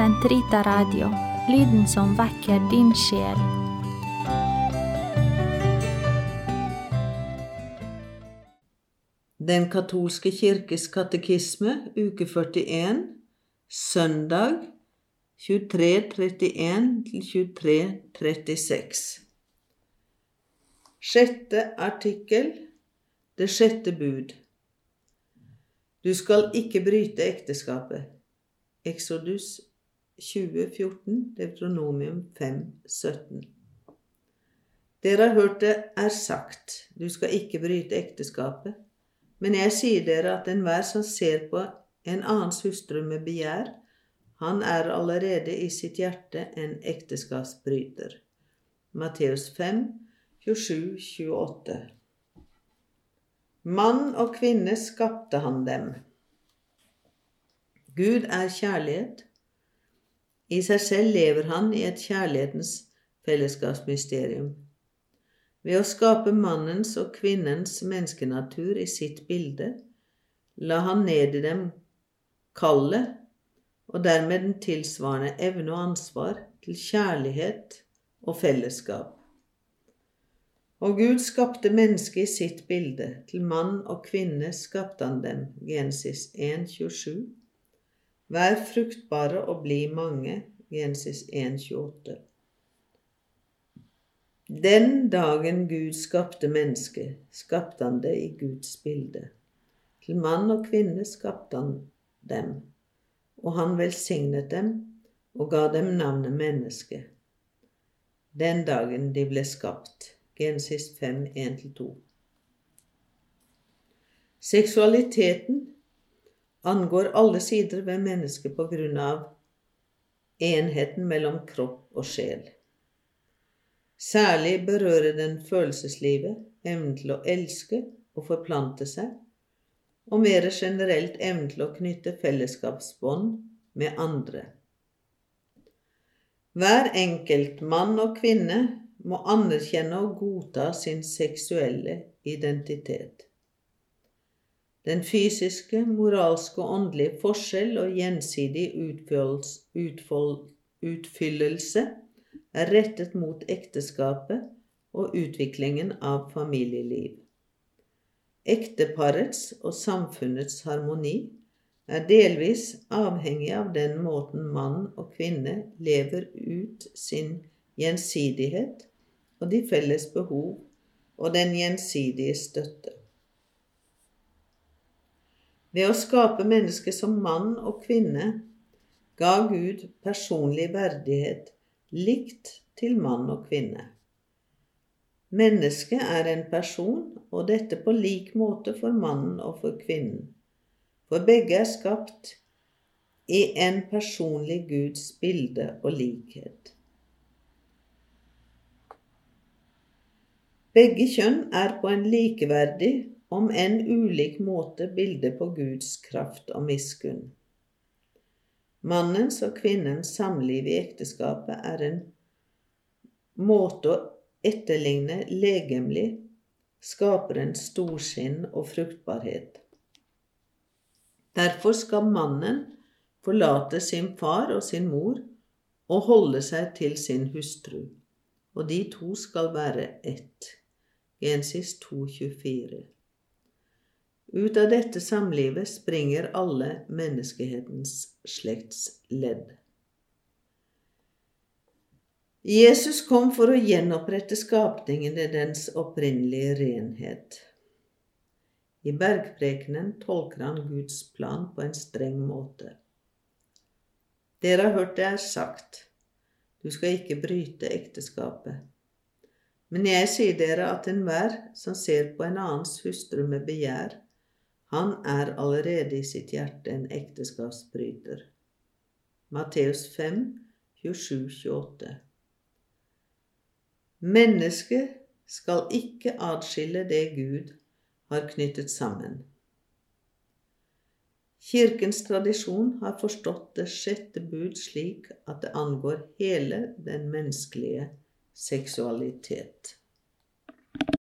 Sentrita Radio, lyden som vekker din sjel. Den katolske kirkes katekisme, uke 41, søndag 23.31-23.36. Sjette artikkel Det sjette bud. Du skal ikke bryte ekteskapet. Exodus 2014, Deutronomium 5, 17. Dere har hørt det er sagt, du skal ikke bryte ekteskapet. Men jeg sier dere at enhver som ser på en annens hustru med begjær, han er allerede i sitt hjerte en ekteskapsbryter. Matteus 5, 27, 28. Mann og kvinne skapte han dem. Gud er kjærlighet. I seg selv lever han i et kjærlighetens fellesskapsmysterium. Ved å skape mannens og kvinnens menneskenatur i sitt bilde la han ned i dem kallet og dermed den tilsvarende evne og ansvar til kjærlighet og fellesskap. Og Gud skapte mennesket i sitt bilde. Til mann og kvinne skapte han dem. Genesis 1, 27. Vær fruktbare og bli mange. Genesis 1, 28. Den dagen Gud skapte mennesket, skapte han det i Guds bilde. Til mann og kvinne skapte han dem, og han velsignet dem og ga dem navnet menneske. Den dagen de ble skapt. Genesis 5, 1-2. Seksualiteten angår alle sider ved mennesket på grunn av enheten mellom kropp og sjel. Særlig berører den følelseslivet, evnen til å elske og forplante seg, og mer generelt evnen til å knytte fellesskapsbånd med andre. Hver enkelt mann og kvinne må anerkjenne og godta sin seksuelle identitet. Den fysiske, moralske og åndelige forskjell og gjensidig utfyllelse er rettet mot ekteskapet og utviklingen av familieliv. Ekteparets og samfunnets harmoni er delvis avhengig av den måten mann og kvinne lever ut sin gjensidighet og de felles behov og den gjensidige støtte. Ved å skape mennesket som mann og kvinne ga Gud personlig verdighet likt til mann og kvinne. Mennesket er en person, og dette på lik måte for mannen og for kvinnen. For begge er skapt i en personlig Guds bilde og likhet. Begge kjønn er på en likeverdig, om enn ulik måte, bilde på Guds kraft og miskunn. Mannens og kvinnens samliv i ekteskapet er en måte å etterligne legemlig skaperens storsinn og fruktbarhet. Derfor skal mannen forlate sin far og sin mor og holde seg til sin hustru, og de to skal være ett. Gensis 2,24. Ut av dette samlivet springer alle menneskehetens slektsledd. Jesus kom for å gjenopprette skapningen i dens opprinnelige renhet. I bergprekenen tolker han Guds plan på en streng måte. Dere har hørt det er sagt, du skal ikke bryte ekteskapet. Men jeg sier dere at enhver som ser på en annens hustru med begjær, han er allerede i sitt hjerte en ekteskapsbryter. Matteus 5, 27-28. Mennesket skal ikke adskille det Gud har knyttet sammen. Kirkens tradisjon har forstått det sjette bud slik at det angår hele den menneskelige seksualitet.